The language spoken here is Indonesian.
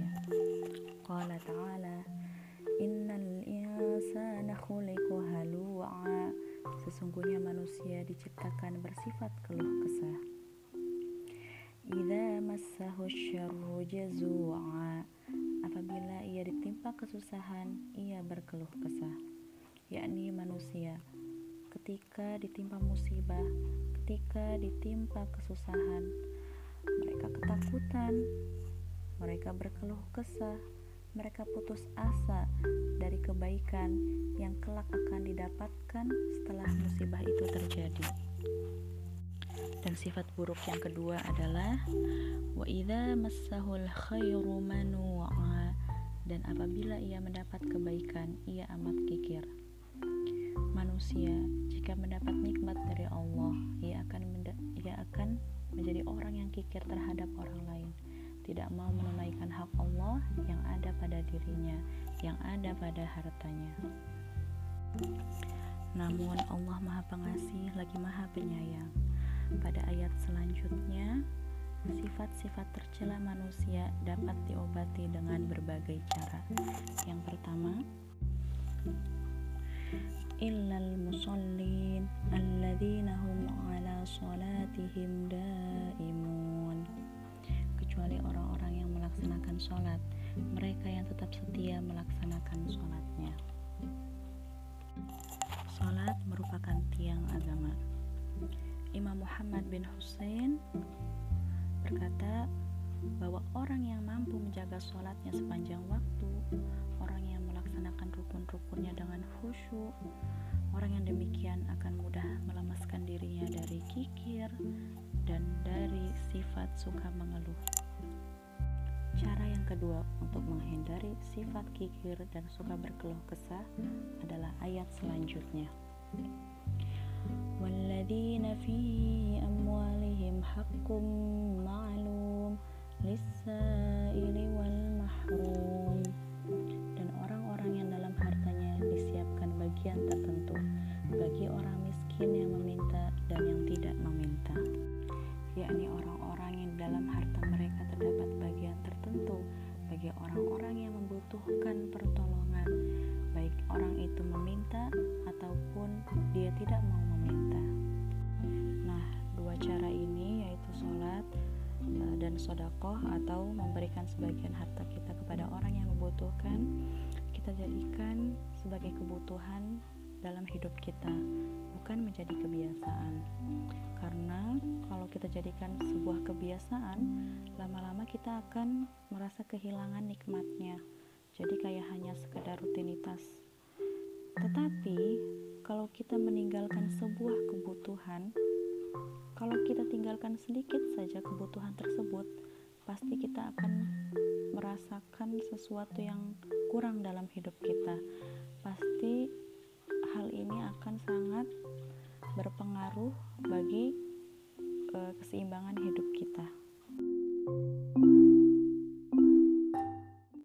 lainnya. Qala ta'ala, "Innal insana khuliqa halu'a." Sesungguhnya manusia diciptakan bersifat keluh kesah. Idza massahu syarru jazu'a. Apabila ia ditimpa kesusahan, ia berkeluh kesah. Yakni manusia ketika ditimpa musibah, ketika ditimpa kesusahan, mereka ketakutan, mereka berkeluh kesah, mereka putus asa dari kebaikan yang kelak akan didapatkan setelah musibah itu terjadi. Dan sifat buruk yang kedua adalah wa idza massahul khairu manu'a dan apabila ia mendapat kebaikan ia amat kikir. Manusia jika mendapat nikmat dari Allah ia akan ia akan menjadi orang yang kikir terhadap orang lain tidak mau menunaikan hak Allah yang ada pada dirinya, yang ada pada hartanya. Namun Allah Maha Pengasih lagi Maha Penyayang. Pada ayat selanjutnya, sifat-sifat tercela manusia dapat diobati dengan berbagai cara. Yang pertama, illal musallin alladzina hum ala salatihim daimun kecuali orang-orang yang melaksanakan sholat, mereka yang tetap setia melaksanakan sholatnya. Sholat merupakan tiang agama. Imam Muhammad bin Hussein berkata bahwa orang yang mampu menjaga sholatnya sepanjang waktu, orang yang melaksanakan rukun-rukunnya dengan khusyuk, orang yang demikian akan mudah melemaskan dirinya dari kikir dan dari sifat suka mengeluh. Cara yang kedua untuk menghindari sifat kikir dan suka berkeluh kesah adalah ayat selanjutnya. وَالَّذِينَ فِي أَمْوَالِهِمْ حَقٌّ مَعْلُومٌ لِلسَّائِلِ وَالْمَحْرُومِ Dan orang-orang yang dalam hartanya disiapkan bagian tertentu bagi orang miskin yang meminta dan yang dan sodakoh atau memberikan sebagian harta kita kepada orang yang membutuhkan, kita jadikan sebagai kebutuhan dalam hidup kita, bukan menjadi kebiasaan. Karena kalau kita jadikan sebuah kebiasaan, lama-lama kita akan merasa kehilangan nikmatnya. Jadi kayak hanya sekedar rutinitas. Tetapi kalau kita meninggalkan sebuah kebutuhan, kalau kita tinggalkan sedikit saja kebutuhan tersebut, pasti kita akan merasakan sesuatu yang kurang dalam hidup kita. Pasti hal ini akan sangat berpengaruh bagi e, keseimbangan hidup kita.